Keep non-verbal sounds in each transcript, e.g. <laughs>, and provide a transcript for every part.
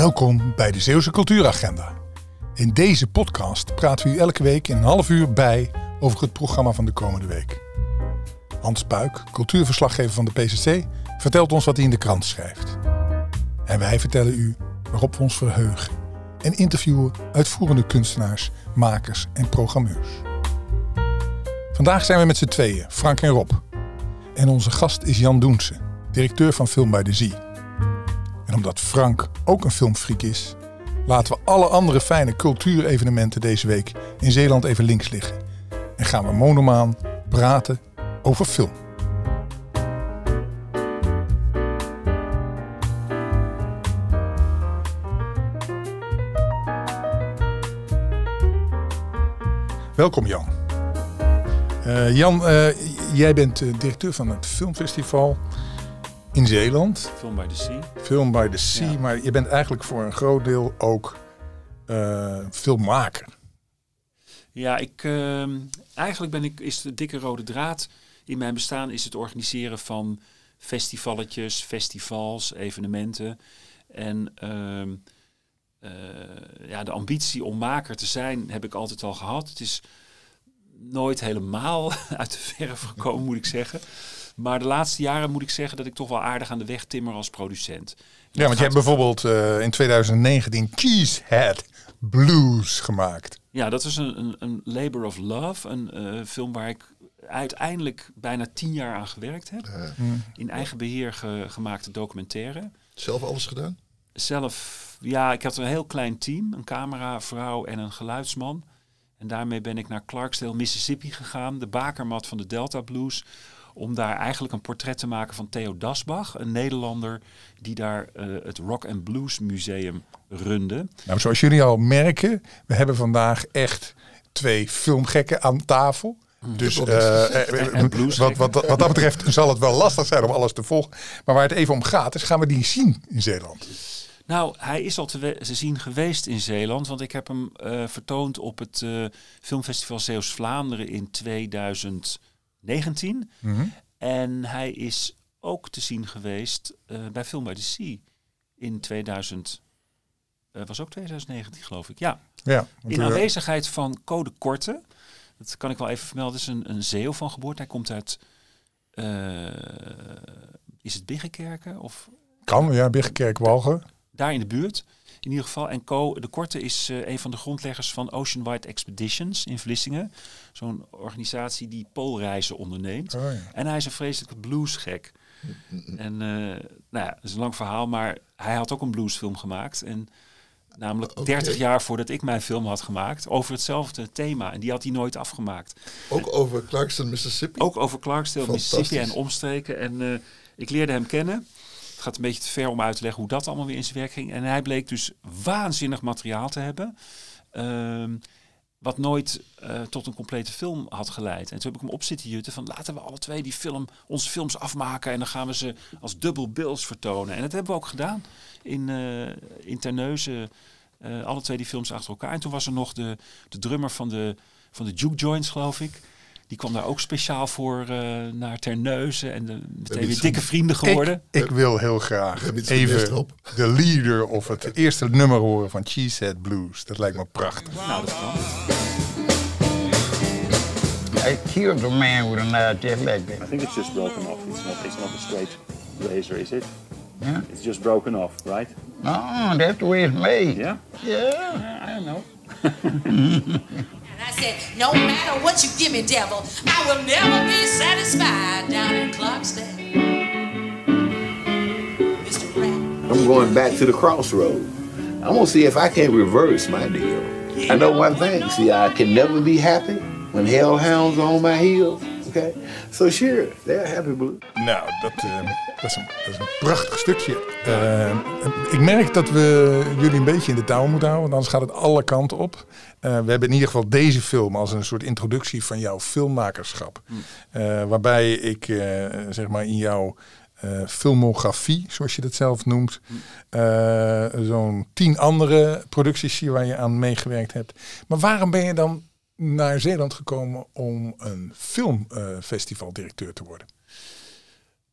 Welkom bij de Zeeuwse Cultuuragenda. In deze podcast praten we u elke week in een half uur bij over het programma van de komende week. Hans Puik, cultuurverslaggever van de PCC, vertelt ons wat hij in de krant schrijft. En wij vertellen u waarop we ons verheugen en interviewen uitvoerende kunstenaars, makers en programmeurs. Vandaag zijn we met z'n tweeën, Frank en Rob. En onze gast is Jan Doense, directeur van Film bij de Zee. En omdat Frank ook een filmfreak is, laten we alle andere fijne cultuurevenementen deze week in Zeeland even links liggen. En gaan we monomaan praten over film. Welkom Jan. Uh, Jan, uh, jij bent uh, directeur van het filmfestival in Zeeland. Film by the Sea. Film by the Sea, ja. maar je bent eigenlijk voor een groot deel ook filmmaker. Ja, ik, ehm, eigenlijk ben ik, is de dikke rode draad in mijn bestaan is het organiseren van festivalletjes, festivals, evenementen. En uh, uh, ja, de ambitie om maker te zijn heb ik altijd al gehad. Het is nooit helemaal <laughs> uit de verf gekomen, moet ik zeggen. Maar de laatste jaren moet ik zeggen dat ik toch wel aardig aan de weg timmer als producent. Ja, want je hebt bijvoorbeeld uh, in 2019 Cheesehead Blues gemaakt. Ja, dat is een, een, een Labor of Love. Een uh, film waar ik uiteindelijk bijna tien jaar aan gewerkt heb. Uh, in eigen beheer ge, gemaakte documentaire. Zelf alles gedaan? Zelf, ja, ik had een heel klein team. Een cameravrouw en een geluidsman. En daarmee ben ik naar Clarksdale, Mississippi gegaan. De bakermat van de Delta Blues om daar eigenlijk een portret te maken van Theo Dasbach, een Nederlander die daar uh, het Rock and Blues Museum runde. Nou, zoals jullie al merken, we hebben vandaag echt twee filmgekken aan tafel. Dus uh, <laughs> wat, wat, wat dat betreft zal het wel lastig zijn om alles te volgen. Maar waar het even om gaat, is gaan we die zien in Zeeland? Nou, hij is al te, te zien geweest in Zeeland. Want ik heb hem uh, vertoond op het uh, filmfestival Zeeuws-Vlaanderen in 2019. Mm -hmm. En hij is ook te zien geweest uh, bij Film by the Sea in 2000. was ook 2019, geloof ik. Ja. ja in aanwezigheid van Code Korte. Dat kan ik wel even vermelden. Het is een, een zeeuw van geboorte. Hij komt uit... is het Biggenkerken? Of... Kan, ja. Biggenkerk, Walgen daar in de buurt. In ieder geval. En Co de Korte is uh, een van de grondleggers van Ocean Wide Expeditions in Vlissingen. Zo'n organisatie die poolreizen onderneemt. Oh, ja. En hij is een vreselijke bluesgek. <laughs> en uh, nou ja, dat is een lang verhaal, maar hij had ook een bluesfilm gemaakt. En namelijk okay. 30 jaar voordat ik mijn film had gemaakt, over hetzelfde thema. En die had hij nooit afgemaakt. Ook over Clarkston, Mississippi? Ook over Clarkston, Mississippi en omstreken. En uh, ik leerde hem kennen. Het gaat een beetje te ver om uit te leggen hoe dat allemaal weer in zijn werk ging. En hij bleek dus waanzinnig materiaal te hebben. Um, wat nooit uh, tot een complete film had geleid. En toen heb ik hem op zitten jutten van laten we alle twee die film, onze films afmaken en dan gaan we ze als dubbel bills vertonen. En dat hebben we ook gedaan in, uh, in Terneuzen. Uh, alle twee die films achter elkaar. En toen was er nog de, de drummer van de, van de Juke Joints, geloof ik. Die kwam daar ook speciaal voor uh, naar Terneuzen en de, meteen weer dikke vrienden geworden. Ik, ik wil heel graag even de leader of het eerste nummer horen van Cheesehead Blues. Dat lijkt me prachtig. Nou, dat kan. I killed a man with a knife just like that. I think it's just broken off. It's not, it's not a straight razor, is it? Yeah? It's just broken off, right? No, that's the way it's made. Yeah? Yeah. yeah I don't know. <laughs> I said, no matter what you give me, devil, I will never be satisfied down in Clarksdale. Mr. I'm going back to the crossroad. I'm gonna see if I can reverse my deal. I know one thing. See, I can never be happy when hellhounds are on my heels. Okay? So sure, they're happy blue. Nou, dat, uh, dat, is een, dat is een prachtig stukje. Uh, ik merk dat we jullie een beetje in de touw moeten houden, want anders gaat het alle kanten op. Uh, we hebben in ieder geval deze film als een soort introductie van jouw filmmakerschap. Mm. waarbij ik zeg maar in jouw filmografie, zoals je dat zelf noemt, mm. zo'n tien andere producties zie waar je aan meegewerkt hebt. Maar waarom ben je dan naar Zeeland gekomen om een filmfestivaldirecteur uh, te worden?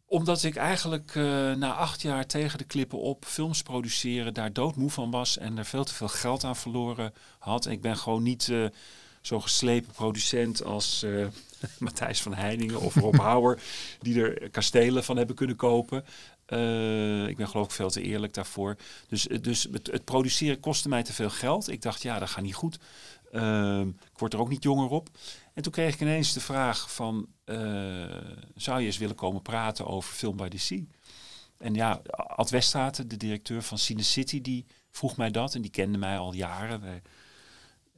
Omdat ik eigenlijk eh, na acht jaar tegen de klippen op films produceren daar doodmoe van was en er veel te veel geld aan verloren had. En ik ben gewoon niet eh, zo'n geslepen producent als eh, <laughs> Matthijs van Heiningen of Rob <laughs> Hauer, die er kastelen van hebben kunnen kopen. Ik ben geloof ik veel te eerlijk daarvoor. Dus, dus het, het produceren kostte mij te veel geld. Ik dacht, ja, dat gaat niet goed. Ehm, ik word er ook niet jonger op. En toen kreeg ik ineens de vraag van, eh, zou je eens willen komen praten over Film by the Sea? En ja, Ad Weststraten, de directeur van Cine City, die vroeg mij dat. En die kende mij al jaren. Wij,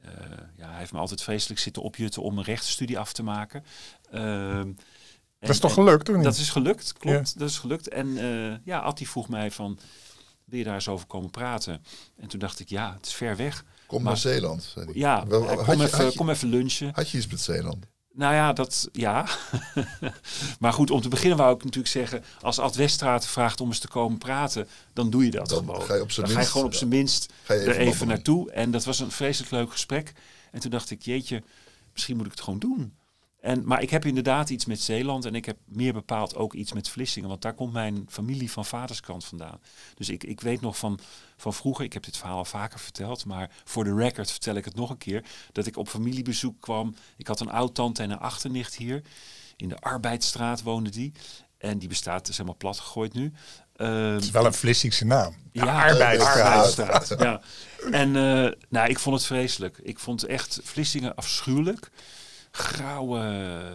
eh, ja, hij heeft me altijd vreselijk zitten opjutten om een rechtenstudie af te maken. Ehm, Dat is toch gelukt, toch niet? Dat is gelukt, klopt. Dat is gelukt. En eh ja, Attie vroeg mij van, wil je daar eens over komen praten? En toen dacht ik, ja, het is ver weg. Kom Maar- naar Zeeland. zei hij. Ja, Wel, eh, kom, je- even, je- kom even lunchen. Had je iets met Zeeland? Nou ja, dat ja. <laughs> maar goed, om te beginnen wou ik natuurlijk zeggen, als Ad Weststraat vraagt om eens te komen praten, dan doe je dat Dan gewoon. ga je op zijn dan ga je minst, gewoon op zijn minst er even naartoe. En dat was een vreselijk leuk gesprek. En toen dacht ik, jeetje, misschien moet ik het gewoon doen. En, maar ik heb inderdaad iets met Zeeland en ik heb meer bepaald ook iets met Vlissingen. Want daar komt mijn familie van vaderskant vandaan. Dus ik, ik weet nog van, van vroeger, ik heb dit verhaal al vaker verteld, maar voor de record vertel ik het nog een keer, dat ik op familiebezoek kwam. Ik had een oud-tante en een achternicht hier. In de Arbeidsstraat woonde die. En die bestaat, is helemaal plat gegooid nu. Ehm, Het is wel een Vlissingse naam. ja, Arbeidsstraat. Arbeidsstraat, ja. En eh, nou, ik vond het vreselijk. Ik vond echt Vlissingen afschuwelijk. Grauwe,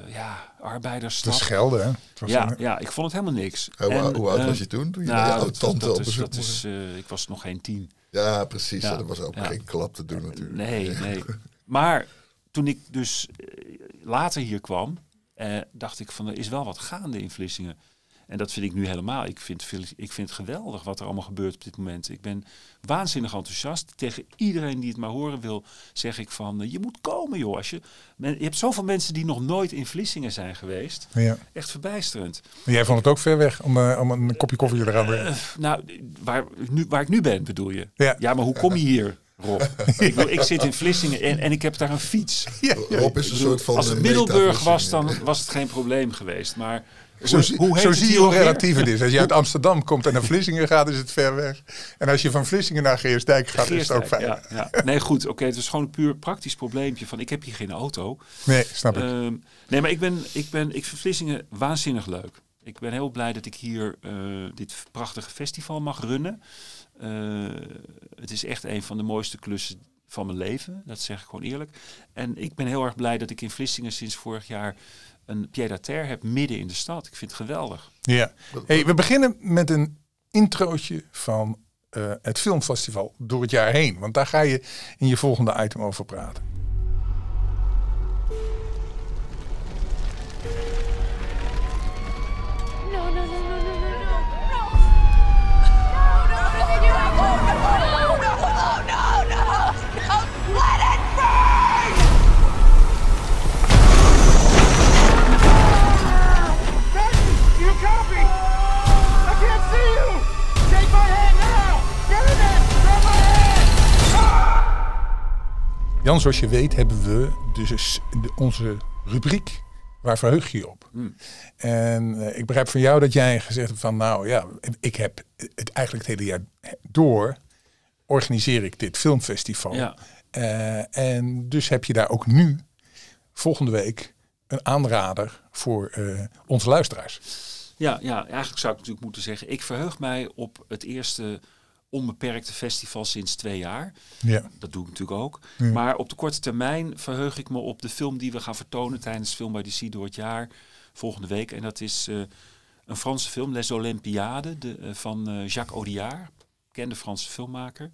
ja, De arbeidersstad. Schelde, hè? Ja, een- ja, ik vond het helemaal niks. Hoe, En, hoe oud eh, was je toen? Toen je nou, dat- oud-tante dat op is- dat is, eh, Ik was nog geen tien. Ja, precies. Ja, Dat was ook ja. geen klap te doen natuurlijk. Nee, nee. Maar toen ik dus eh, later hier kwam, eh, dacht ik van er is wel wat gaande in Vlissingen. En dat vind ik nu helemaal. Ik vind, ik vind het geweldig wat er allemaal gebeurt op dit moment. Ik ben waanzinnig enthousiast. Tegen iedereen die het maar horen wil, zeg ik van eh, je moet komen joh. Als je, men, je hebt zoveel mensen die nog nooit in Vlissingen zijn geweest. Ja. Echt verbijsterend. Maar jij vond het ook ver weg om, eh, om een kopje koffie eraan te brengen. Nou, waar, nu, waar ik nu ben, bedoel je? Ja. maar hoe kom je hier, Rob? ik, bedoel, ik zit in Vlissingen en, en ik heb daar een fiets. Ja. Rob is een soort van... Als het eh, Middelburg was, dan was het geen probleem geweest. Maar Zo, hoe, zie- hoe heet zo het zie je hoe relatief het is. Als je uit Amsterdam komt en naar Vlissingen gaat, is het ver weg. En als je van Vlissingen naar Geersdijk gaat, is het ook fijn. ja, ja. Nee, goed. Oké, het is gewoon een puur praktisch probleempje van ik heb hier geen auto. Nee, snap ik. Ehm, nee, maar ik ben, ik ben, ik vind Vlissingen waanzinnig leuk. Ik ben heel blij dat ik hier eh, dit prachtige festival mag runnen. Eh, het is echt een van de mooiste klussen van mijn leven. Dat zeg ik gewoon eerlijk. En ik ben heel erg blij dat ik in Vlissingen sinds vorig jaar een pied-à-terre heb midden in de stad. Ik vind het geweldig. Ja. Hey, we beginnen met een introotje van eh, het filmfestival door het jaar heen. Want daar ga je in je volgende item over praten. Jan, zoals je weet hebben we dus onze rubriek Waar verheug je je op? En eh, ik begrijp van jou dat jij gezegd hebt van nou ja, ik heb het eigenlijk het hele jaar door organiseer ik dit filmfestival. Ja. Eh, en dus heb je daar ook nu volgende week een aanrader voor eh, onze luisteraars. Ja, ja, eigenlijk zou ik natuurlijk moeten zeggen, ik verheug mij op het eerste onbeperkte festival sinds twee jaar. Ja. Dat doe ik natuurlijk ook. Maar op de korte termijn verheug ik me op de film die we gaan vertonen tijdens Film by the Sea door het jaar volgende week. En dat is eh, een Franse film, Les Olympiades, de, eh, van eh, Jacques Audiard, bekende Franse filmmaker.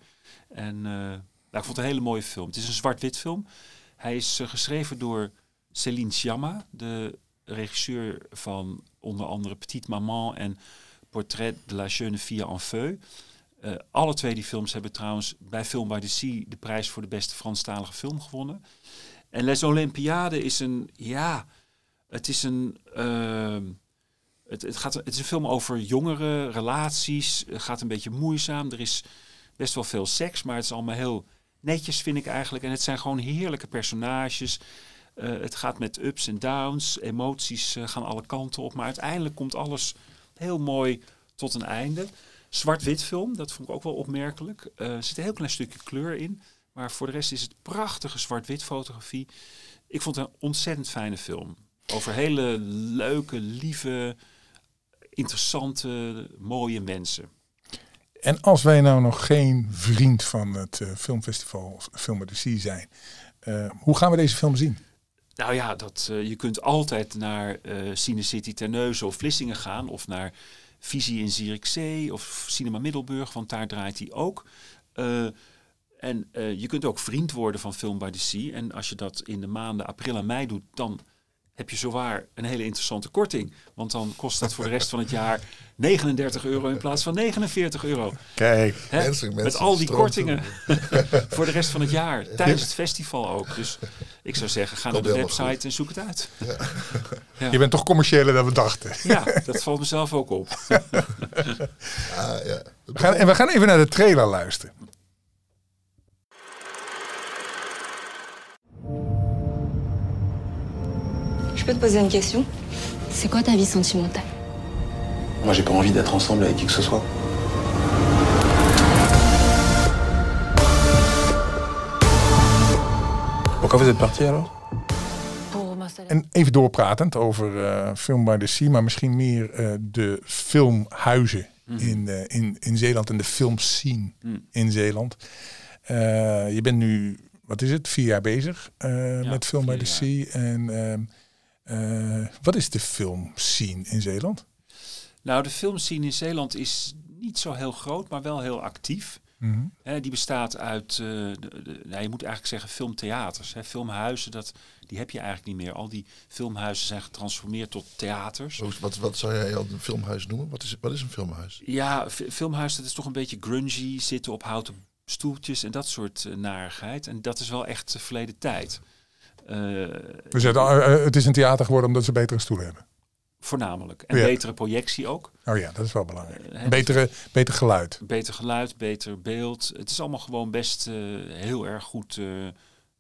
En nou, ik vond het een hele mooie film. Het is een zwart-wit film. Hij is geschreven door Céline Sciamma, de regisseur van onder andere Petite Maman en Portrait de la jeune fille en feu. Eh, alle twee die films hebben trouwens bij Film by the Sea de prijs voor de beste Franstalige film gewonnen. En Les Olympiades is een, ja, het is een, ehm, het, gaat, het is een film over jongeren, relaties, het gaat een beetje moeizaam. Er is best wel veel seks, maar het is allemaal heel netjes vind ik eigenlijk. En het zijn gewoon heerlijke personages. Eh, het gaat met ups en downs, emoties eh, gaan alle kanten op, maar uiteindelijk komt alles heel mooi tot een einde. Zwart-wit film, dat vond ik ook wel opmerkelijk. Eh, er zit een heel klein stukje kleur in. Maar voor de rest is het prachtige zwart-wit fotografie. Ik vond het een ontzettend fijne film. Over hele leuke, lieve, interessante, mooie mensen. En als wij nou nog geen vriend van het eh, filmfestival Film by the Sea zijn, eh, hoe gaan we deze film zien? Nou ja, dat, je kunt altijd naar eh Cine City Terneuzen of Vlissingen gaan. Of naar Visie in Zierikzee of Cinema Middelburg, want daar draait hij ook. Eh, en eh, je kunt ook vriend worden van Film by the Sea. En als je dat in de maanden april en mei doet, dan heb je zowaar een hele interessante korting. Want dan kost dat voor de rest van het jaar <laughs> 39 euro in plaats van 49 euro. Kijk, Hè? Mensen- Met mensen al die kortingen <laughs> voor de rest van het jaar. Tijdens het festival ook. Dus ik zou zeggen, ga naar de website en zoek het uit. je bent toch commerciëler dan we dachten. Ja, dat valt mezelf ook op. <laughs> Ah, ja. We gaan, en we gaan even naar de trailer luisteren. Je peux te poser une question C'est quoi ta vie sentimentale Moi, j'ai pas envie d'être ensemble avec qui que ce soit. Pourquoi vous êtes parti alors. En even doorpratend over eh, Film by the Sea, maar misschien meer eh, de filmhuizen in, eh, in, in Zeeland en de filmscene in Zeeland. Eh, je bent nu, wat is het, vier jaar bezig eh, met Film by the Sea. En eh, wat is de filmscene in Zeeland? Nou, de filmscene in Zeeland is niet zo heel groot, maar wel heel actief. Hè, die bestaat uit, eh, de, de- nou, je moet eigenlijk zeggen filmtheaters. Hè. Filmhuizen, dat, die heb je eigenlijk niet meer. Al die filmhuizen zijn getransformeerd tot theaters. Wat, wat zou jij al een filmhuis noemen? Wat is, wat is een filmhuis? Ja, fi- filmhuis, dat is toch een beetje grungy, zitten op houten stoeltjes en dat soort eh, narigheid. En dat is wel echt uh, verleden tijd. Eh, Dus het, eh, eh, het is een theater geworden omdat ze betere stoelen hebben. voornamelijk. En Ja. betere projectie ook. Oh ja, dat is wel belangrijk. Eh, betere, beter geluid. Beter geluid, beter beeld. Het is allemaal gewoon best eh, heel erg goed. eh,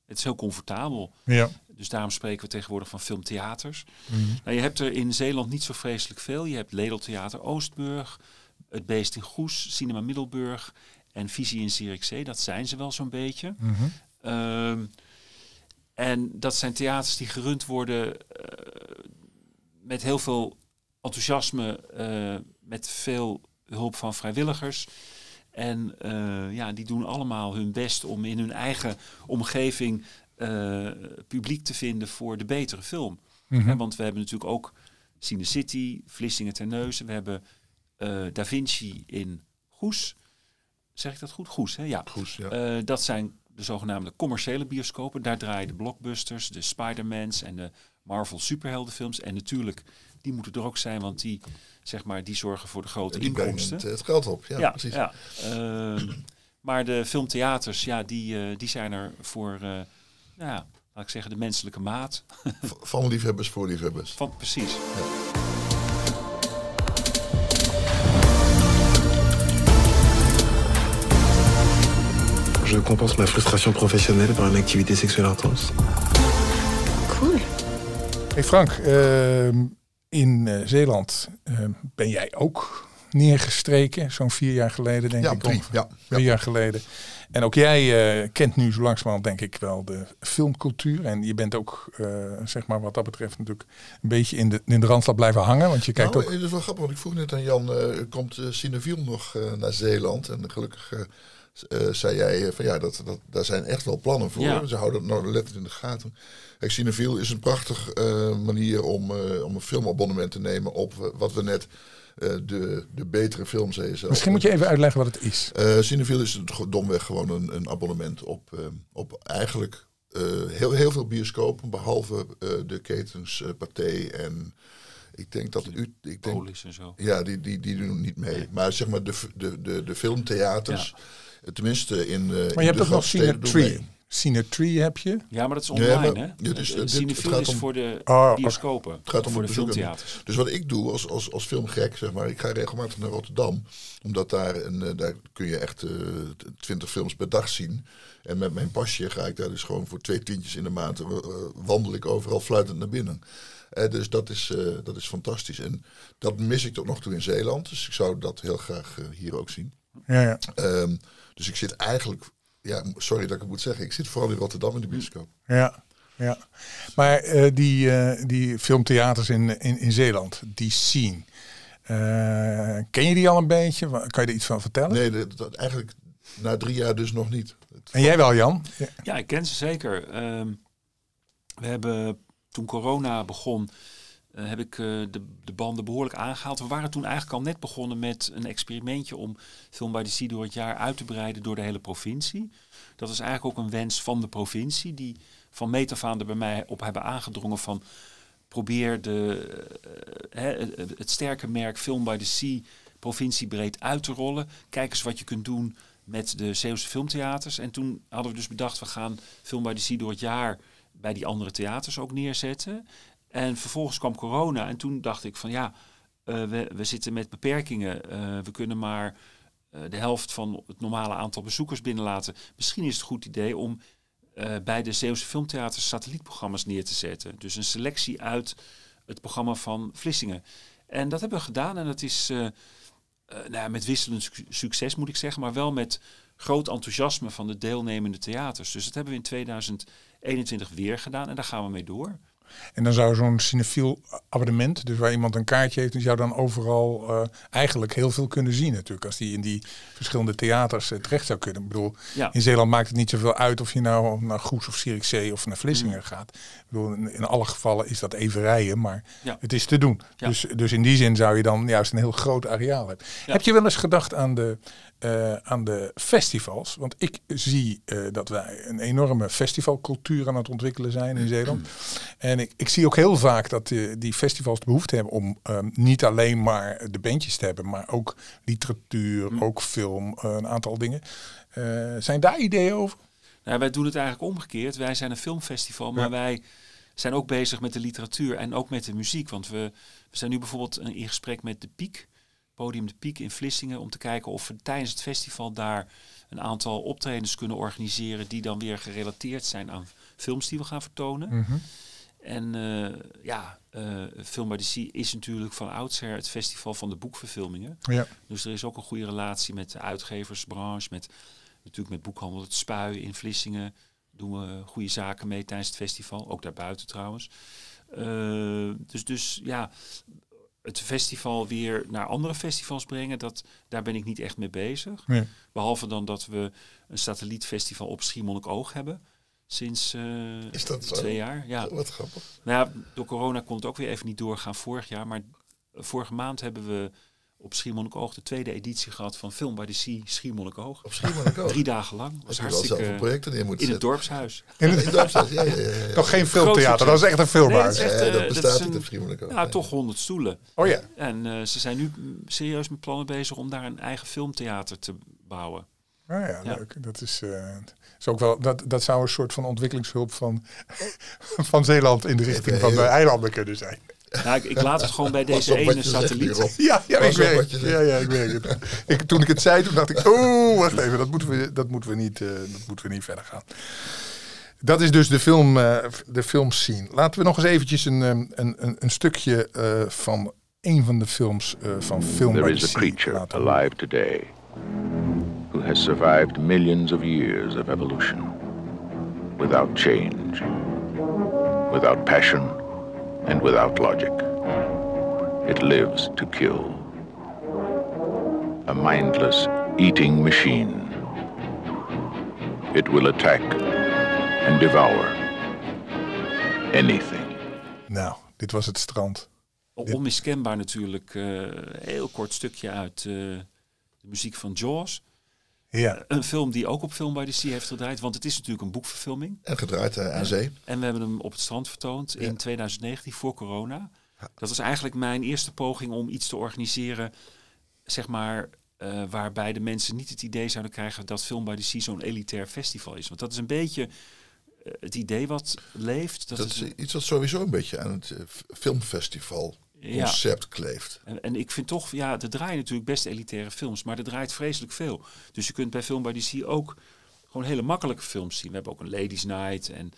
het is heel comfortabel. Ja. Dus daarom spreken we tegenwoordig van filmtheaters. Mhm. Nou, je hebt er in Zeeland niet zo vreselijk veel. Je hebt Ledeltheater Oostburg, Het Beest in Goes, Cinema Middelburg en Visie in Zierikzee. Dat zijn ze wel zo'n beetje. Mhm. Ehm, en dat zijn theaters die gerund worden eh, met heel veel enthousiasme, eh, met veel hulp van vrijwilligers. En eh, ja, die doen allemaal hun best om in hun eigen omgeving publiek te vinden voor de betere film. Mhm. Want we hebben natuurlijk ook Cine City, Vlissingen Terneuzen. We hebben Da Vinci in Goes. Zeg ik dat goed? Goes, hè? Ja. Goes, ja. Dat zijn de zogenaamde commerciële bioscopen. Daar draaien de blockbusters, de Spider-Mans en de Marvel superheldenfilms. En natuurlijk, die moeten er ook zijn, want die, zeg maar, die zorgen voor de grote Die inkomsten. het, het geld op, ja, precies. Ja. Ehm, maar de filmtheaters, ja, die, eh, die zijn er voor, eh, nou ja, laat ik zeggen, de menselijke maat. Van liefhebbers voor liefhebbers. Van, precies. Je compense ma frustration professionnelle par une activité sexuelle intense. Cool. Hey Frank, ehm, in eh, Zeeland ehm, ben jij ook neergestreken, zo'n vier jaar geleden denk Ja, ik. drie, ja, ja. Drie jaar geleden. En ook jij eh, kent nu zo langzamerhand denk ik wel de filmcultuur. En je bent ook, eh, zeg maar wat dat betreft natuurlijk een beetje in de, in de randstad blijven hangen. Want je kijkt nou, ook... Het is wel grappig, want ik vroeg net aan Jan, eh, komt uh, Cineviel nog eh, naar Zeeland? En gelukkig eh, eh, zei jij eh, van ja, dat, dat, daar zijn echt wel plannen voor. Ja. Ze houden het nou letterlijk in de gaten. Kijk, Cineviel is een prachtig eh, manier om, eh, om een filmabonnement te nemen op wat we net eh, de, de betere films zelf. Misschien moet je even uitleggen wat het is. Uh, Cineviel is het domweg gewoon een, een abonnement op, uh, op eigenlijk uh, heel, heel veel bioscopen, behalve uh, de ketens uh, Pathé en ik denk dat u, ik denk, Polis en zo. Ja, die, die, die doen niet mee. Nee. Maar zeg maar de, de, de, de filmtheaters, ja. Tenminste in. Uh, maar je hebt ook nog Cinetree. Cinetree heb je. Ja, maar dat is Ja, online, maar hè? dit is- Het dit- Cinefiel het gaat is om- voor de bioscopen, Het gaat om voor de filmtheaters. Dus wat ik doe als, als, als filmgek, zeg maar, ik ga regelmatig naar Rotterdam. Omdat daar, een, eh, daar kun je echt twintig films per dag zien. En met mijn pasje ga ik daar dus gewoon voor twee tientjes in de maand eh, eh, wandel ik overal fluitend naar binnen. Eh, dus dat is, eh, dat is fantastisch. En dat mis ik tot nog toe in Zeeland. Dus ik zou dat heel graag eh, hier ook zien. Ja, ja. Ehm, dus ik zit eigenlijk, ja, sorry dat ik het moet zeggen, ik zit vooral in Rotterdam in de bioscoop. Ja, ja. Maar eh, die, eh, die filmtheaters in, in, in Zeeland, die scene. eh, ken je die al een beetje? Kan je er iets van vertellen? Nee, dat, dat- eigenlijk na drie jaar dus nog niet. En jij wel, Jan? Ja. Ja, ik ken ze zeker. Ehm, we hebben toen corona begon, eh, heb ik eh, de, de banden behoorlijk aangehaald. We waren toen eigenlijk al net begonnen met een experimentje om Film by the Sea door het jaar uit te breiden door de hele provincie. Dat is eigenlijk ook een wens van de provincie, die van meet er bij mij op hebben aangedrongen van probeer de, eh, het sterke merk Film by the Sea provinciebreed uit te rollen. Kijk eens wat je kunt doen met de Zeeuwse filmtheaters. En toen hadden we dus bedacht, we gaan Film by the Sea door het jaar bij die andere theaters ook neerzetten. En vervolgens kwam corona en toen dacht ik van ja, eh, we, we zitten met beperkingen. Eh, we kunnen maar eh, de helft van het normale aantal bezoekers binnenlaten. Misschien is het een goed idee om bij de Zeeuwse filmtheaters satellietprogramma's neer te zetten. Dus een selectie uit het programma van Vlissingen. En dat hebben we gedaan en dat is nou ja, met wisselend suc- succes moet ik zeggen, maar wel met groot enthousiasme van de deelnemende theaters. Dus dat hebben we in 2021 weer gedaan en daar gaan we mee door. En dan zou zo'n cinefiel abonnement, dus waar iemand een kaartje heeft, die zou dan overal eh, eigenlijk heel veel kunnen zien natuurlijk. Als die in die verschillende theaters eh, terecht zou kunnen. Ik bedoel, Ja. in Zeeland maakt het niet zoveel uit of je nou naar Goes of Zierikzee of naar Vlissingen Mm. gaat. Ik bedoel, in, in alle gevallen is dat even rijden, maar Ja. het is te doen. Ja. Dus, dus in die zin zou je dan juist een heel groot areaal hebben. Heb je wel eens gedacht aan de, eh, aan de festivals? Want ik zie eh, dat wij een enorme festivalcultuur aan het ontwikkelen zijn in Zeeland. En ik, ik zie ook heel vaak dat eh, die festivals de behoefte hebben om ehm, niet alleen maar de bandjes te hebben, maar ook literatuur, ook film, een aantal dingen. Zijn daar ideeën over? Nou, wij doen het eigenlijk omgekeerd. Wij zijn een filmfestival, maar Ja. wij zijn ook bezig met de literatuur en ook met de muziek. Want we, we zijn nu bijvoorbeeld in gesprek met De Piek, podium De Piek in Vlissingen, om te kijken of we tijdens het festival daar een aantal optredens kunnen organiseren die dan weer gerelateerd zijn aan films die we gaan vertonen. Mhm. En eh, ja, eh Film by the Sea is natuurlijk van oudsher het festival van de boekverfilmingen. Ja. Dus er is ook een goede relatie met de uitgeversbranche, met natuurlijk met boekhandel Het Spui in Vlissingen. Doen we goede zaken mee tijdens het festival, ook daarbuiten trouwens. Eh, dus, dus ja, het festival weer naar andere festivals brengen, dat, daar ben ik niet echt mee bezig. Nee. Behalve dan dat we een satellietfestival op Schiermonnikoog hebben. Sinds eh, Is dat zo? twee jaar. Ja. Wat grappig. Nou ja, door corona kon het ook weer even niet doorgaan vorig jaar. Maar vorige maand hebben we op Schiermonnikoog de tweede editie gehad van Film by the Sea Schiermonnikoog. Op Schiermonnikoog? Drie dagen lang. Was hartstikke zelf een project erin moeten in het zetten? dorpshuis. In het- dorpshuis, ja, ja, ja, ja. Nog geen filmtheater, dat is echt een filmhuis. Nee, dat, is echt, Ja, eh, dat dat bestaat is niet op Schiermonnikoog. Nou, Nee. toch 100 stoelen. Oh ja. En eh, ze zijn nu serieus met plannen bezig om daar een eigen filmtheater te bouwen. Ah ja, Ja. leuk. Dat is, eh, is ook wel, dat, dat zou een soort van ontwikkelingshulp van, <laughs> van Zeeland in de richting van de eilanden kunnen zijn. Nou, ik, ik laat het gewoon bij <laughs> deze ene satelliet. Ja, ja, ik weet, wat je zegt. ja, ja, ik weet het. Ik, toen ik het zei, toen dacht ik, oh, wacht even, dat moeten we, dat moeten we, niet, eh, dat moeten we niet verder gaan. Dat is dus de, film, eh, de filmscene. Laten we nog eens eventjes een, ehm, een, een, een stukje eh, van een van de films eh, van Film There is the a creature alive today who has survived millions of years of evolution without change, without passion, and without logic. It lives to kill. A mindless eating machine. It will attack and devour anything. Nou, dit was het strand. Onmiskenbaar natuurlijk. Een heel kort stukje uit eh, de muziek van Jaws. Ja. Een film die ook op Film by the Sea heeft gedraaid. Want het is natuurlijk een boekverfilming. En gedraaid eh, aan zee. En we hebben hem op het strand vertoond in 2019 voor corona. Dat was eigenlijk mijn eerste poging om iets te organiseren, zeg maar, eh, waarbij de mensen niet het idee zouden krijgen dat Film by the Sea zo'n elitair festival is. Want dat is een beetje eh, het idee wat leeft. Dat, Dat is iets wat sowieso een beetje aan het eh, f- Ja. concept kleeft. En, en ik vind toch, ja, er draaien natuurlijk best elitaire films, maar er draait vreselijk veel. Dus je kunt bij Film by the Sea ook gewoon hele makkelijke films zien. We hebben ook een Ladies Night en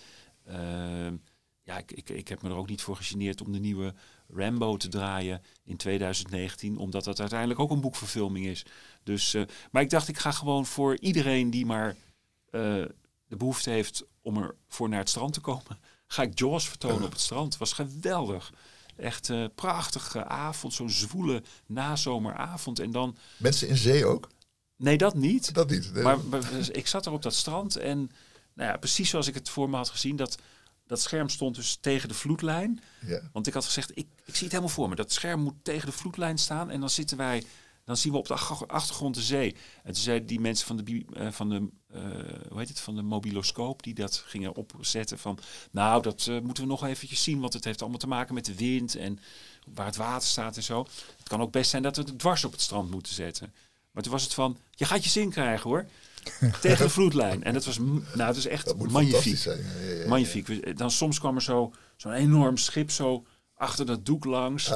ehm, ja, ik, ik, ik heb me er ook niet voor gegeneerd om de nieuwe Rambo te draaien in 2019, omdat dat uiteindelijk ook een boekverfilming is. Dus, eh, maar ik dacht, ik ga gewoon voor iedereen die maar eh, de behoefte heeft om er voor naar het strand te komen, <laughs> ga ik Jaws vertonen op het strand. Was geweldig. Echt een prachtige avond, zo'n zwoele nazomeravond. En dan... Mensen in zee ook? Nee, dat niet. Dat niet. nee. Maar, maar dus ik zat er op dat strand en nou ja, precies zoals ik het voor me had gezien, dat, dat scherm stond dus tegen de vloedlijn. Ja. Want ik had gezegd, ik, ik zie het helemaal voor me. Dat scherm moet tegen de vloedlijn staan en dan zitten wij, dan zien we op de ach- achtergrond de zee. En toen zeiden die mensen van de, eh, van de, eh, hoe heet het, van de mobiloscoop die dat gingen opzetten van, nou dat eh, moeten we nog eventjes zien, want het heeft allemaal te maken met de wind en waar het water staat en zo. Het kan ook best zijn dat we het dwars op het strand moeten zetten. Maar toen was het van, je gaat je zin krijgen hoor. <laughs> Tegen de vloedlijn. En dat was, nou, het is echt magnifiek. zijn. Ja, ja. Magnifiek. Dan soms kwam er zo, zo'n enorm schip zo achter dat doek langs.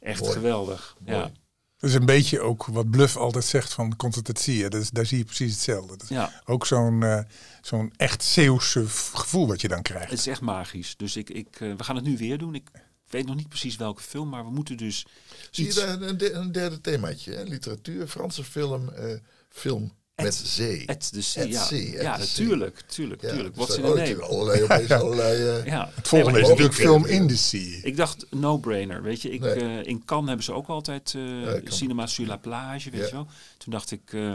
Echt Mooi. geweldig. Ja. Dat is een beetje ook wat Bluff altijd zegt van. Dat is, daar zie je precies hetzelfde. Dat is Ja. Ook zo'n eh, zo'n echt Zeeuwse gevoel wat je dan krijgt. Het is echt magisch. Dus ik, ik, eh, we gaan het nu weer doen. Ik weet nog niet precies welke film, maar we moeten dus Zie je iets... daar een, de- een derde themaatje? Hè? Literatuur, Franse film, eh, film met zee. At the sea, At ja. sea, at ja, the natuurlijk, tuurlijk, Ja, tuurlijk. dus in name? allerlei, opeens <laughs> allerlei, eh, ja. Het volgende Nee, is natuurlijk film in the sea. Ik dacht no-brainer, weet je. Ik, Nee. eh, in Cannes hebben ze ook altijd eh, Ja, Cannes. Cinema sur la plage, weet Ja. je wel. Toen dacht ik, eh,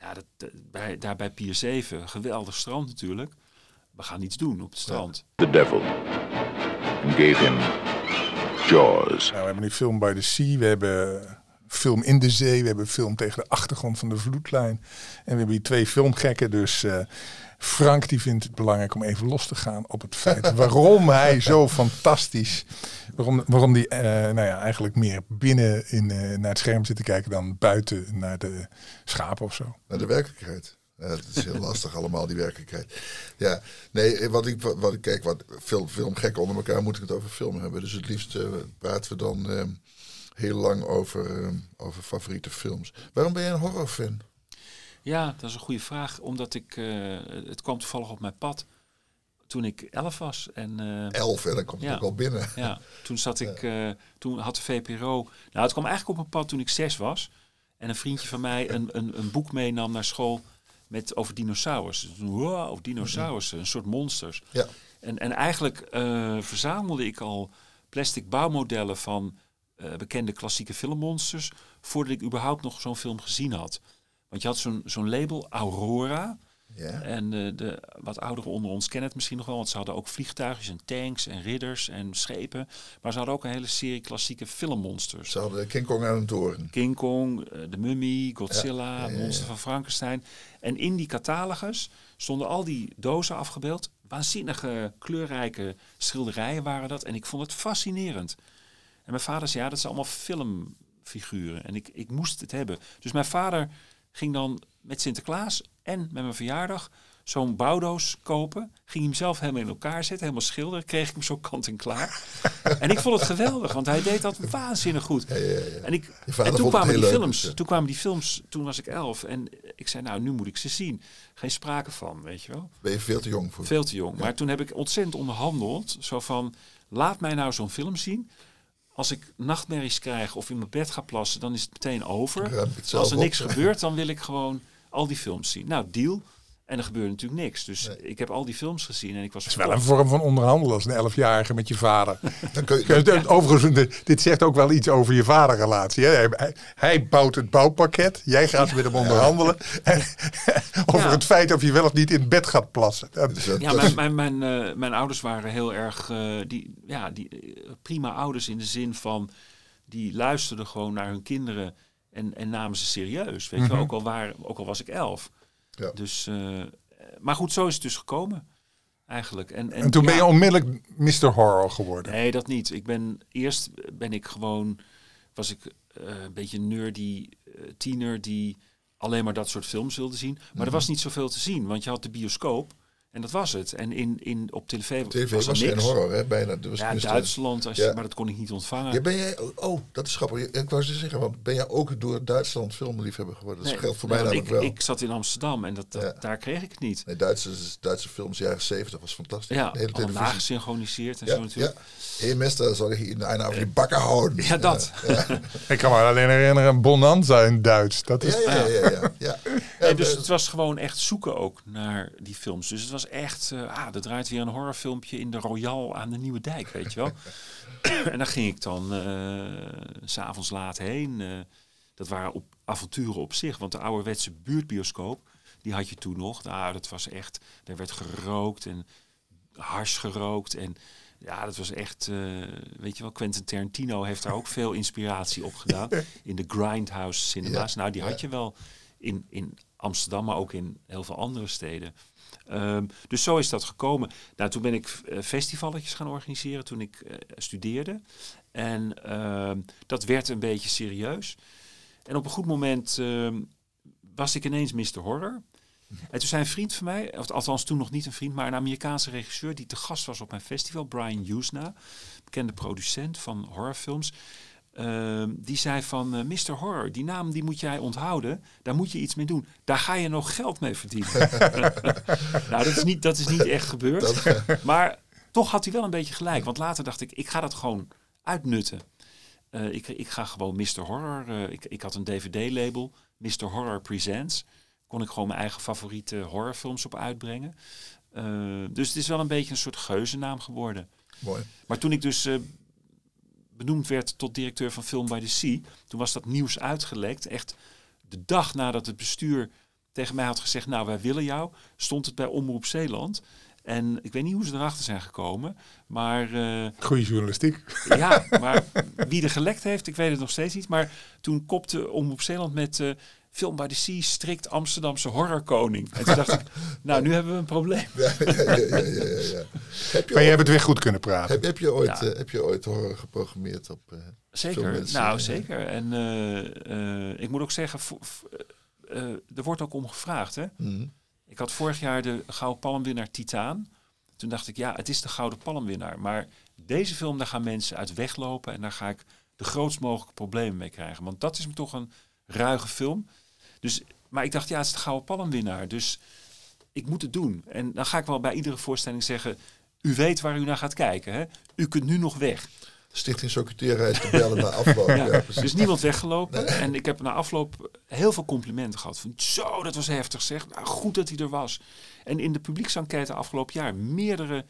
ja, dat, bij, daar bij Pier 7, geweldig strand natuurlijk. We gaan iets doen op het strand. The devil gave him Jaws. Nou, we hebben nu film by the sea, we hebben film in de zee, we hebben film tegen de achtergrond van de vloedlijn. En we hebben hier twee filmgekken, dus eh, Frank die vindt het belangrijk om even los te gaan op het feit <laughs> waarom hij zo fantastisch, waarom, waarom die eh, nou ja, eigenlijk meer binnen in, eh, naar het scherm zit te kijken dan buiten naar de schapen of zo. Naar de werkelijkheid. Ja, het is heel lastig <laughs> allemaal, die werkelijkheid. Ja, nee, wat ik, wat ik kijk, wat film, filmgekken onder elkaar moet ik het over film hebben. Dus het liefst praten we dan heel lang over, eh, over favoriete films. Waarom ben jij een horrorfan? Ja, dat is een goede vraag. Omdat ik, eh, het kwam toevallig op mijn pad toen ik elf was. En, eh, Elf, hè, dan komt het ook wel binnen. Ja, toen zat ik, eh, toen had de VPRO, nou het kwam eigenlijk op mijn pad toen ik zes was. En een vriendje van mij een, een, een boek meenam naar school met, over dinosaurussen. Dus Wow, over dinosaurussen, een soort monsters. Ja. En, en eigenlijk verzamelde ik al plastic bouwmodellen van eh, bekende klassieke filmmonsters voordat ik überhaupt nog zo'n film gezien had. Want je had zo'n zo'n label, Aurora. Ja. En eh, de wat ouderen onder ons kennen het misschien nog wel, want ze hadden ook vliegtuigjes en tanks en ridders en schepen. Maar ze hadden ook een hele serie klassieke filmmonsters. Ze hadden King Kong aan een toren. King Kong, eh, de Mummy, Godzilla, ja. Monster van Frankenstein. En in die catalogus stonden al die dozen afgebeeld. Waanzinnige, kleurrijke schilderijen waren dat. En ik vond het fascinerend. En mijn vader zei, ja, dat zijn allemaal filmfiguren. En ik, ik moest het hebben. Dus mijn vader ging dan met Sinterklaas en met mijn verjaardag zo'n bouwdoos kopen. Ging hem zelf helemaal in elkaar zetten, helemaal schilderen. Kreeg ik hem zo kant en klaar. <laughs> en ik vond het geweldig, want hij deed dat waanzinnig goed. En, ik, en toen kwamen die films. dus. Toen kwamen die films, toen was ik elf. En ik zei, nou, nu moet ik ze zien. Geen sprake van, weet je wel. Ben je veel te jong voor? Veel te jong. Maar toen heb ik ontzettend onderhandeld. Zo van, laat mij nou zo'n film zien. Als ik nachtmerries krijg of in mijn bed ga plassen, dan is het meteen over. Als er niks gebeurt, dan wil ik gewoon al die films zien. Nou, deal. En er gebeurde natuurlijk niks. Dus ik heb al die films gezien en ik was Het is wel een vorm van onderhandelen als een elfjarige met je vader. <laughs> Dan kun je, Overigens, dit zegt ook wel iets over je vaderrelatie. Hè? Hij, bouwt het bouwpakket, jij gaat met hem onderhandelen. <laughs> over Ja. het feit of je wel of niet in bed gaat plassen. Ja, mijn, mijn, mijn, eh, mijn ouders waren heel erg eh, die, ja, die, eh, prima ouders in de zin van die luisterden gewoon naar hun kinderen en, en namen ze serieus. Weet je Mhm. ook al, waar, ook al was ik elf. Ja. Dus, eh, maar goed, zo is het dus gekomen eigenlijk. En, En toen ben je onmiddellijk Mr. Horror geworden. Nee, dat niet. Ik ben eerst ben ik gewoon was ik eh, een beetje nerdy eh, tiener die alleen maar dat soort films wilde zien. Maar er Mhm. was niet zoveel te zien, want je had de bioscoop en dat was het. En in, in, op televisie TV was, was er geen horror, hè? Bijna. Was ja, Duitsland, als je, Ja. maar dat kon ik niet ontvangen. Ja, ben jij, oh, dat is grappig. Ik wou ze zeggen, want ben jij ook door Duitsland filmliefhebber geworden? Dat Nee, geldt voor nee, mij namelijk ik, wel. ik zat in Amsterdam en dat, dat- Ja. daar kreeg ik het niet. Nee, Duitse, Duitse films jaren 70 was fantastisch. Ja, de hele allemaal televisie. nagesynchroniseerd en Ja, zo natuurlijk. ja. Hey mister, zal ik je in een die bakken houden? Ja, dat. Ja, <laughs> Ik kan me alleen herinneren, Bonanza in Duits. Dat is, ja, ja. ja, ja, ja. Nee, dus het was gewoon echt zoeken ook naar die films. Dus het was echt, eh, ah, er draait weer een horrorfilmpje in de Royal aan de Nieuwe Dijk, weet je wel. <coughs> en daar ging ik dan eh, s s'avonds laat heen. eh, dat waren op avonturen op zich, want de ouderwetse buurtbioscoop, die had je toen nog. Nou, dat was echt, daar werd gerookt en hars gerookt en ja, dat was echt, weet je wel, Quentin Tarantino heeft daar ook veel inspiratie op gedaan. <laughs> In de Grindhouse cinema's. Ja, Nou, die ja. had je wel in, in Amsterdam, maar ook in heel veel andere steden. Ehm, dus zo is dat gekomen. Nou, toen ben ik eh, festivaletjes gaan organiseren toen ik eh, studeerde. En ehm, dat werd een beetje serieus. En op een goed moment ehm, was ik ineens Mr. Horror. En toen zei een vriend van mij, of althans toen nog niet een vriend, maar een Amerikaanse regisseur die te gast was op mijn festival, Brian Usna, bekende producent van horrorfilms. Ehm, die zei van eh, Mr. Horror, die naam die moet jij onthouden. Daar moet je iets mee doen. Daar ga je nog geld mee verdienen. <laughs> nou, dat is, niet, dat is niet echt gebeurd. <laughs> maar toch had hij wel een beetje gelijk. Want later dacht ik, ik ga dat gewoon uitnutten. Eh, ik, ik ga gewoon Mr. Horror. eh, ik, ik had een DVD-label, Mr. Horror Presents. Kon ik gewoon mijn eigen favoriete horrorfilms op uitbrengen. Dus het is wel een beetje een soort geuzennaam geworden. Mooi. Maar toen ik dus benoemd werd tot directeur van Film by the Sea, toen was dat nieuws uitgelekt. Echt de dag nadat het bestuur tegen mij had gezegd, nou wij willen jou, stond het bij Omroep Zeeland. En ik weet niet hoe ze erachter zijn gekomen, maar... eh, Goede journalistiek. ja, maar wie er gelekt heeft, ik weet het nog steeds niet. Maar toen kopte Omroep Zeeland met eh, Film by the Sea strikt Amsterdamse horrorkoning. En toen dacht ik, <laughs> nou, nu hebben we een probleem. Ja, ja, ja, ja, ja, ja. <laughs> Heb je Maar je hebt het weer goed kunnen praten. Heb, heb, je ooit, Ja. eh, heb je ooit horror geprogrammeerd op eh, Zeker, nou zeker. En eh, eh, ik moet ook zeggen, er wordt ook om gevraagd. Hè? Mhm. Ik had vorig jaar de Gouden Palmwinnaar Titaan. Toen dacht ik, ja, het is de Gouden Palmwinnaar. Maar deze film, daar gaan mensen uit weglopen. En daar ga ik de grootst mogelijke problemen mee krijgen. Want dat is me toch een ruige film. Dus, maar ik dacht, ja, het is de Gouden Palmwinnaar. Dus ik moet het doen. En dan ga ik wel bij iedere voorstelling zeggen... U weet waar u naar gaat kijken. Hè? U kunt nu nog weg. Stichting Secretaria is te bellen na afloop. <laughs> Ja, er is niemand weggelopen. En ik heb na afloop heel veel complimenten gehad. Van, zo, dat was heftig zeg. Nou, goed dat hij er was. En in de publieksenquête afgelopen jaar... meerdere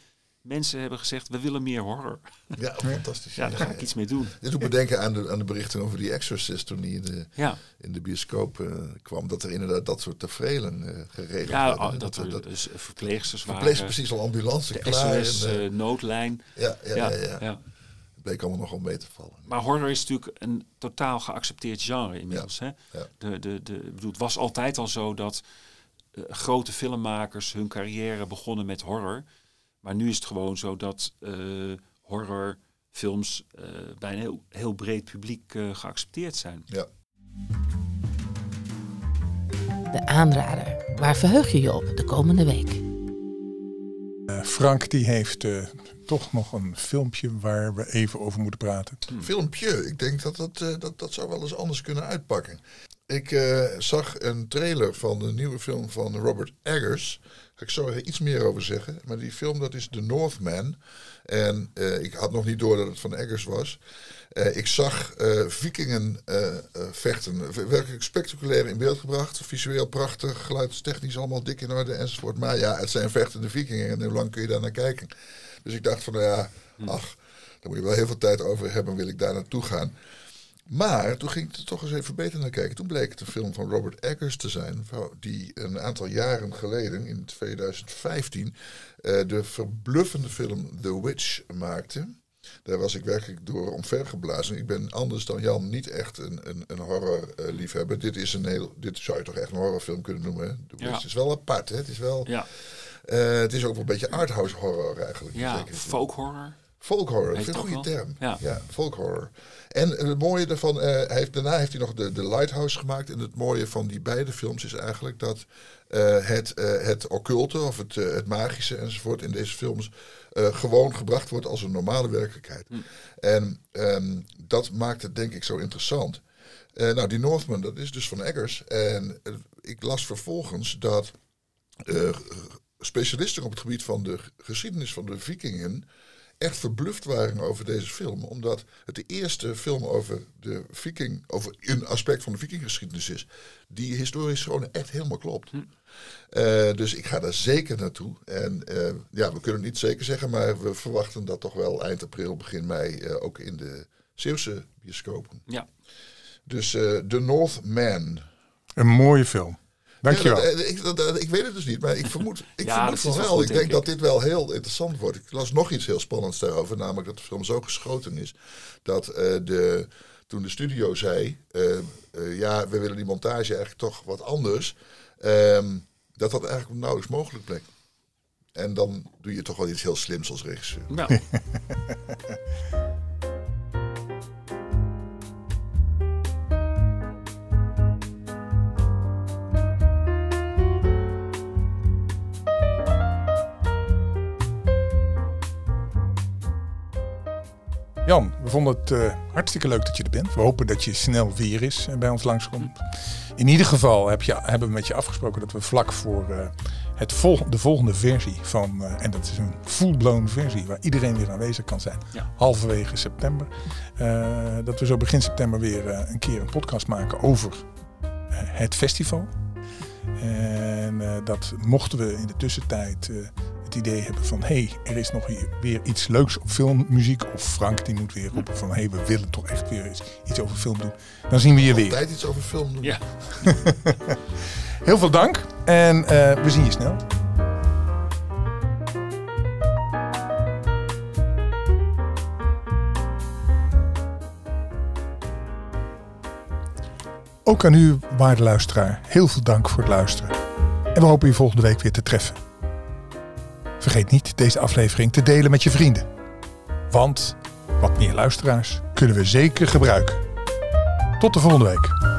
mensen hebben gezegd... we willen meer horror. Ja, fantastisch. Ja, daar ga ik iets mee doen. Dit doet me denken aan de, aan de berichten over die Exorcist toen die in de, Ja. in de bioscoop eh, kwam. Dat er inderdaad dat soort tafereelen eh geregeld Ja, werden. oh, dat, er dus verpleegsters waren. Verpleegsters precies al ambulance De klaar. SOS en, eh, eh, noodlijn. ja, ja, ja, Ja, ja. Het bleek allemaal nogal mee te vallen. Maar horror is natuurlijk een totaal geaccepteerd genre inmiddels. Hè? ja. De, de, de, ik bedoel, het was altijd al zo dat eh, grote filmmakers hun carrière begonnen met horror. Maar nu is het gewoon zo dat eh, horrorfilms eh, bij een heel, heel breed publiek eh, geaccepteerd zijn. Ja. De aanrader. Waar verheug je je op de komende week? Eh, Frank die heeft eh, toch nog een filmpje waar we even over moeten praten. Filmpje, ik denk dat dat, eh, dat dat zou wel eens anders kunnen uitpakken. Ik eh, zag een trailer van de nieuwe film van Robert Eggers. Ga ik zo er iets meer over zeggen. Maar die film dat is The Northman. En eh, ik had nog niet door dat het van Eggers was. Eh, ik zag eh, vikingen vechten. Werkelijk spectaculair in beeld gebracht. Visueel prachtig, geluidstechnisch allemaal dik in orde enzovoort. Maar ja, het zijn vechtende vikingen. En hoe lang kun je daar naar kijken? Dus ik dacht van, nou ja, ach, daar moet je wel heel veel tijd over hebben. Wil ik daar naartoe gaan? Maar toen ging ik er toch eens even beter naar kijken. Toen bleek het een film van Robert Eggers te zijn, die een aantal jaren geleden, in 2015, eh, de verbluffende film The Witch maakte. Daar was ik werkelijk door omvergeblazen. Ik ben anders dan Jan niet echt een, een, een horrorliefhebber. dit, is een heel, dit zou je toch echt een horrorfilm kunnen noemen. Hè? The Ja. Witch is wel apart. Hè? Het, is wel, Ja. eh, het is ook wel een beetje arthouse horror eigenlijk. Ja, folk horror. Folk horror, ik Heeft vind een goede term. Ja. folk horror. En het mooie daarvan, eh, hij heeft, daarna heeft hij nog de, de Lighthouse gemaakt. En het mooie van die beide films is eigenlijk dat eh, het, eh, het occulte of het, het magische enzovoort in deze films gewoon gebracht wordt als een normale werkelijkheid. En ehm, dat maakt het denk ik zo interessant. Nou, die Northman, dat is dus van Eggers. En ik las vervolgens dat specialisten op het gebied van de geschiedenis van de vikingen echt verbluft waren over deze film. Omdat het de eerste film over de viking, over een aspect van de vikinggeschiedenis is, die historisch gewoon echt helemaal klopt. Eh, dus ik ga daar zeker naartoe. En eh, ja, we kunnen het niet zeker zeggen, maar we verwachten dat toch wel eind april, begin mei eh, ook in de Zeeuwse bioscopen. Ja. Dus eh The Northman. Een mooie film. Dankjewel. Ja, eh, ik, dat- ik weet het dus niet, maar ik vermoed, ik <laughs> Ja, vermoed van is wel wel. goed, ik denk dat dit wel heel interessant wordt. Ik las nog iets heel spannends daarover, namelijk dat de film zo geschoten is dat eh, de, toen de studio zei, eh, eh, ja, we willen die montage eigenlijk toch wat anders, ehm, dat dat eigenlijk nauwelijks mogelijk bleek. En dan doe je toch wel iets heel slims als regisseur. Nou, <laughs> <laughs> Jan, we vonden het eh, hartstikke leuk dat je er bent. We hopen dat je snel weer is en bij ons langskomt. In ieder geval heb je, hebben we met je afgesproken dat we vlak voor eh, het vol, de volgende versie van, eh, en dat is een full-blown versie waar iedereen weer aanwezig kan zijn, Ja. halverwege september, eh, dat we zo begin september weer eh, een keer een podcast maken over eh, het festival. En eh, dat mochten we in de tussentijd eh, het idee hebben van... hé, hey, er is nog hier weer iets leuks op filmmuziek. Of Frank die moet weer roepen van... hé, hey, we willen toch echt weer iets, iets over film doen. Dan zien we je weer. Altijd iets over film doen. ja. <laughs> Heel veel dank en eh, we zien je snel. Ook aan u, waarde luisteraar, heel veel dank voor het luisteren. En we hopen u volgende week weer te treffen. Vergeet niet deze aflevering te delen met je vrienden. Want wat meer luisteraars kunnen we zeker gebruiken. Tot de volgende week.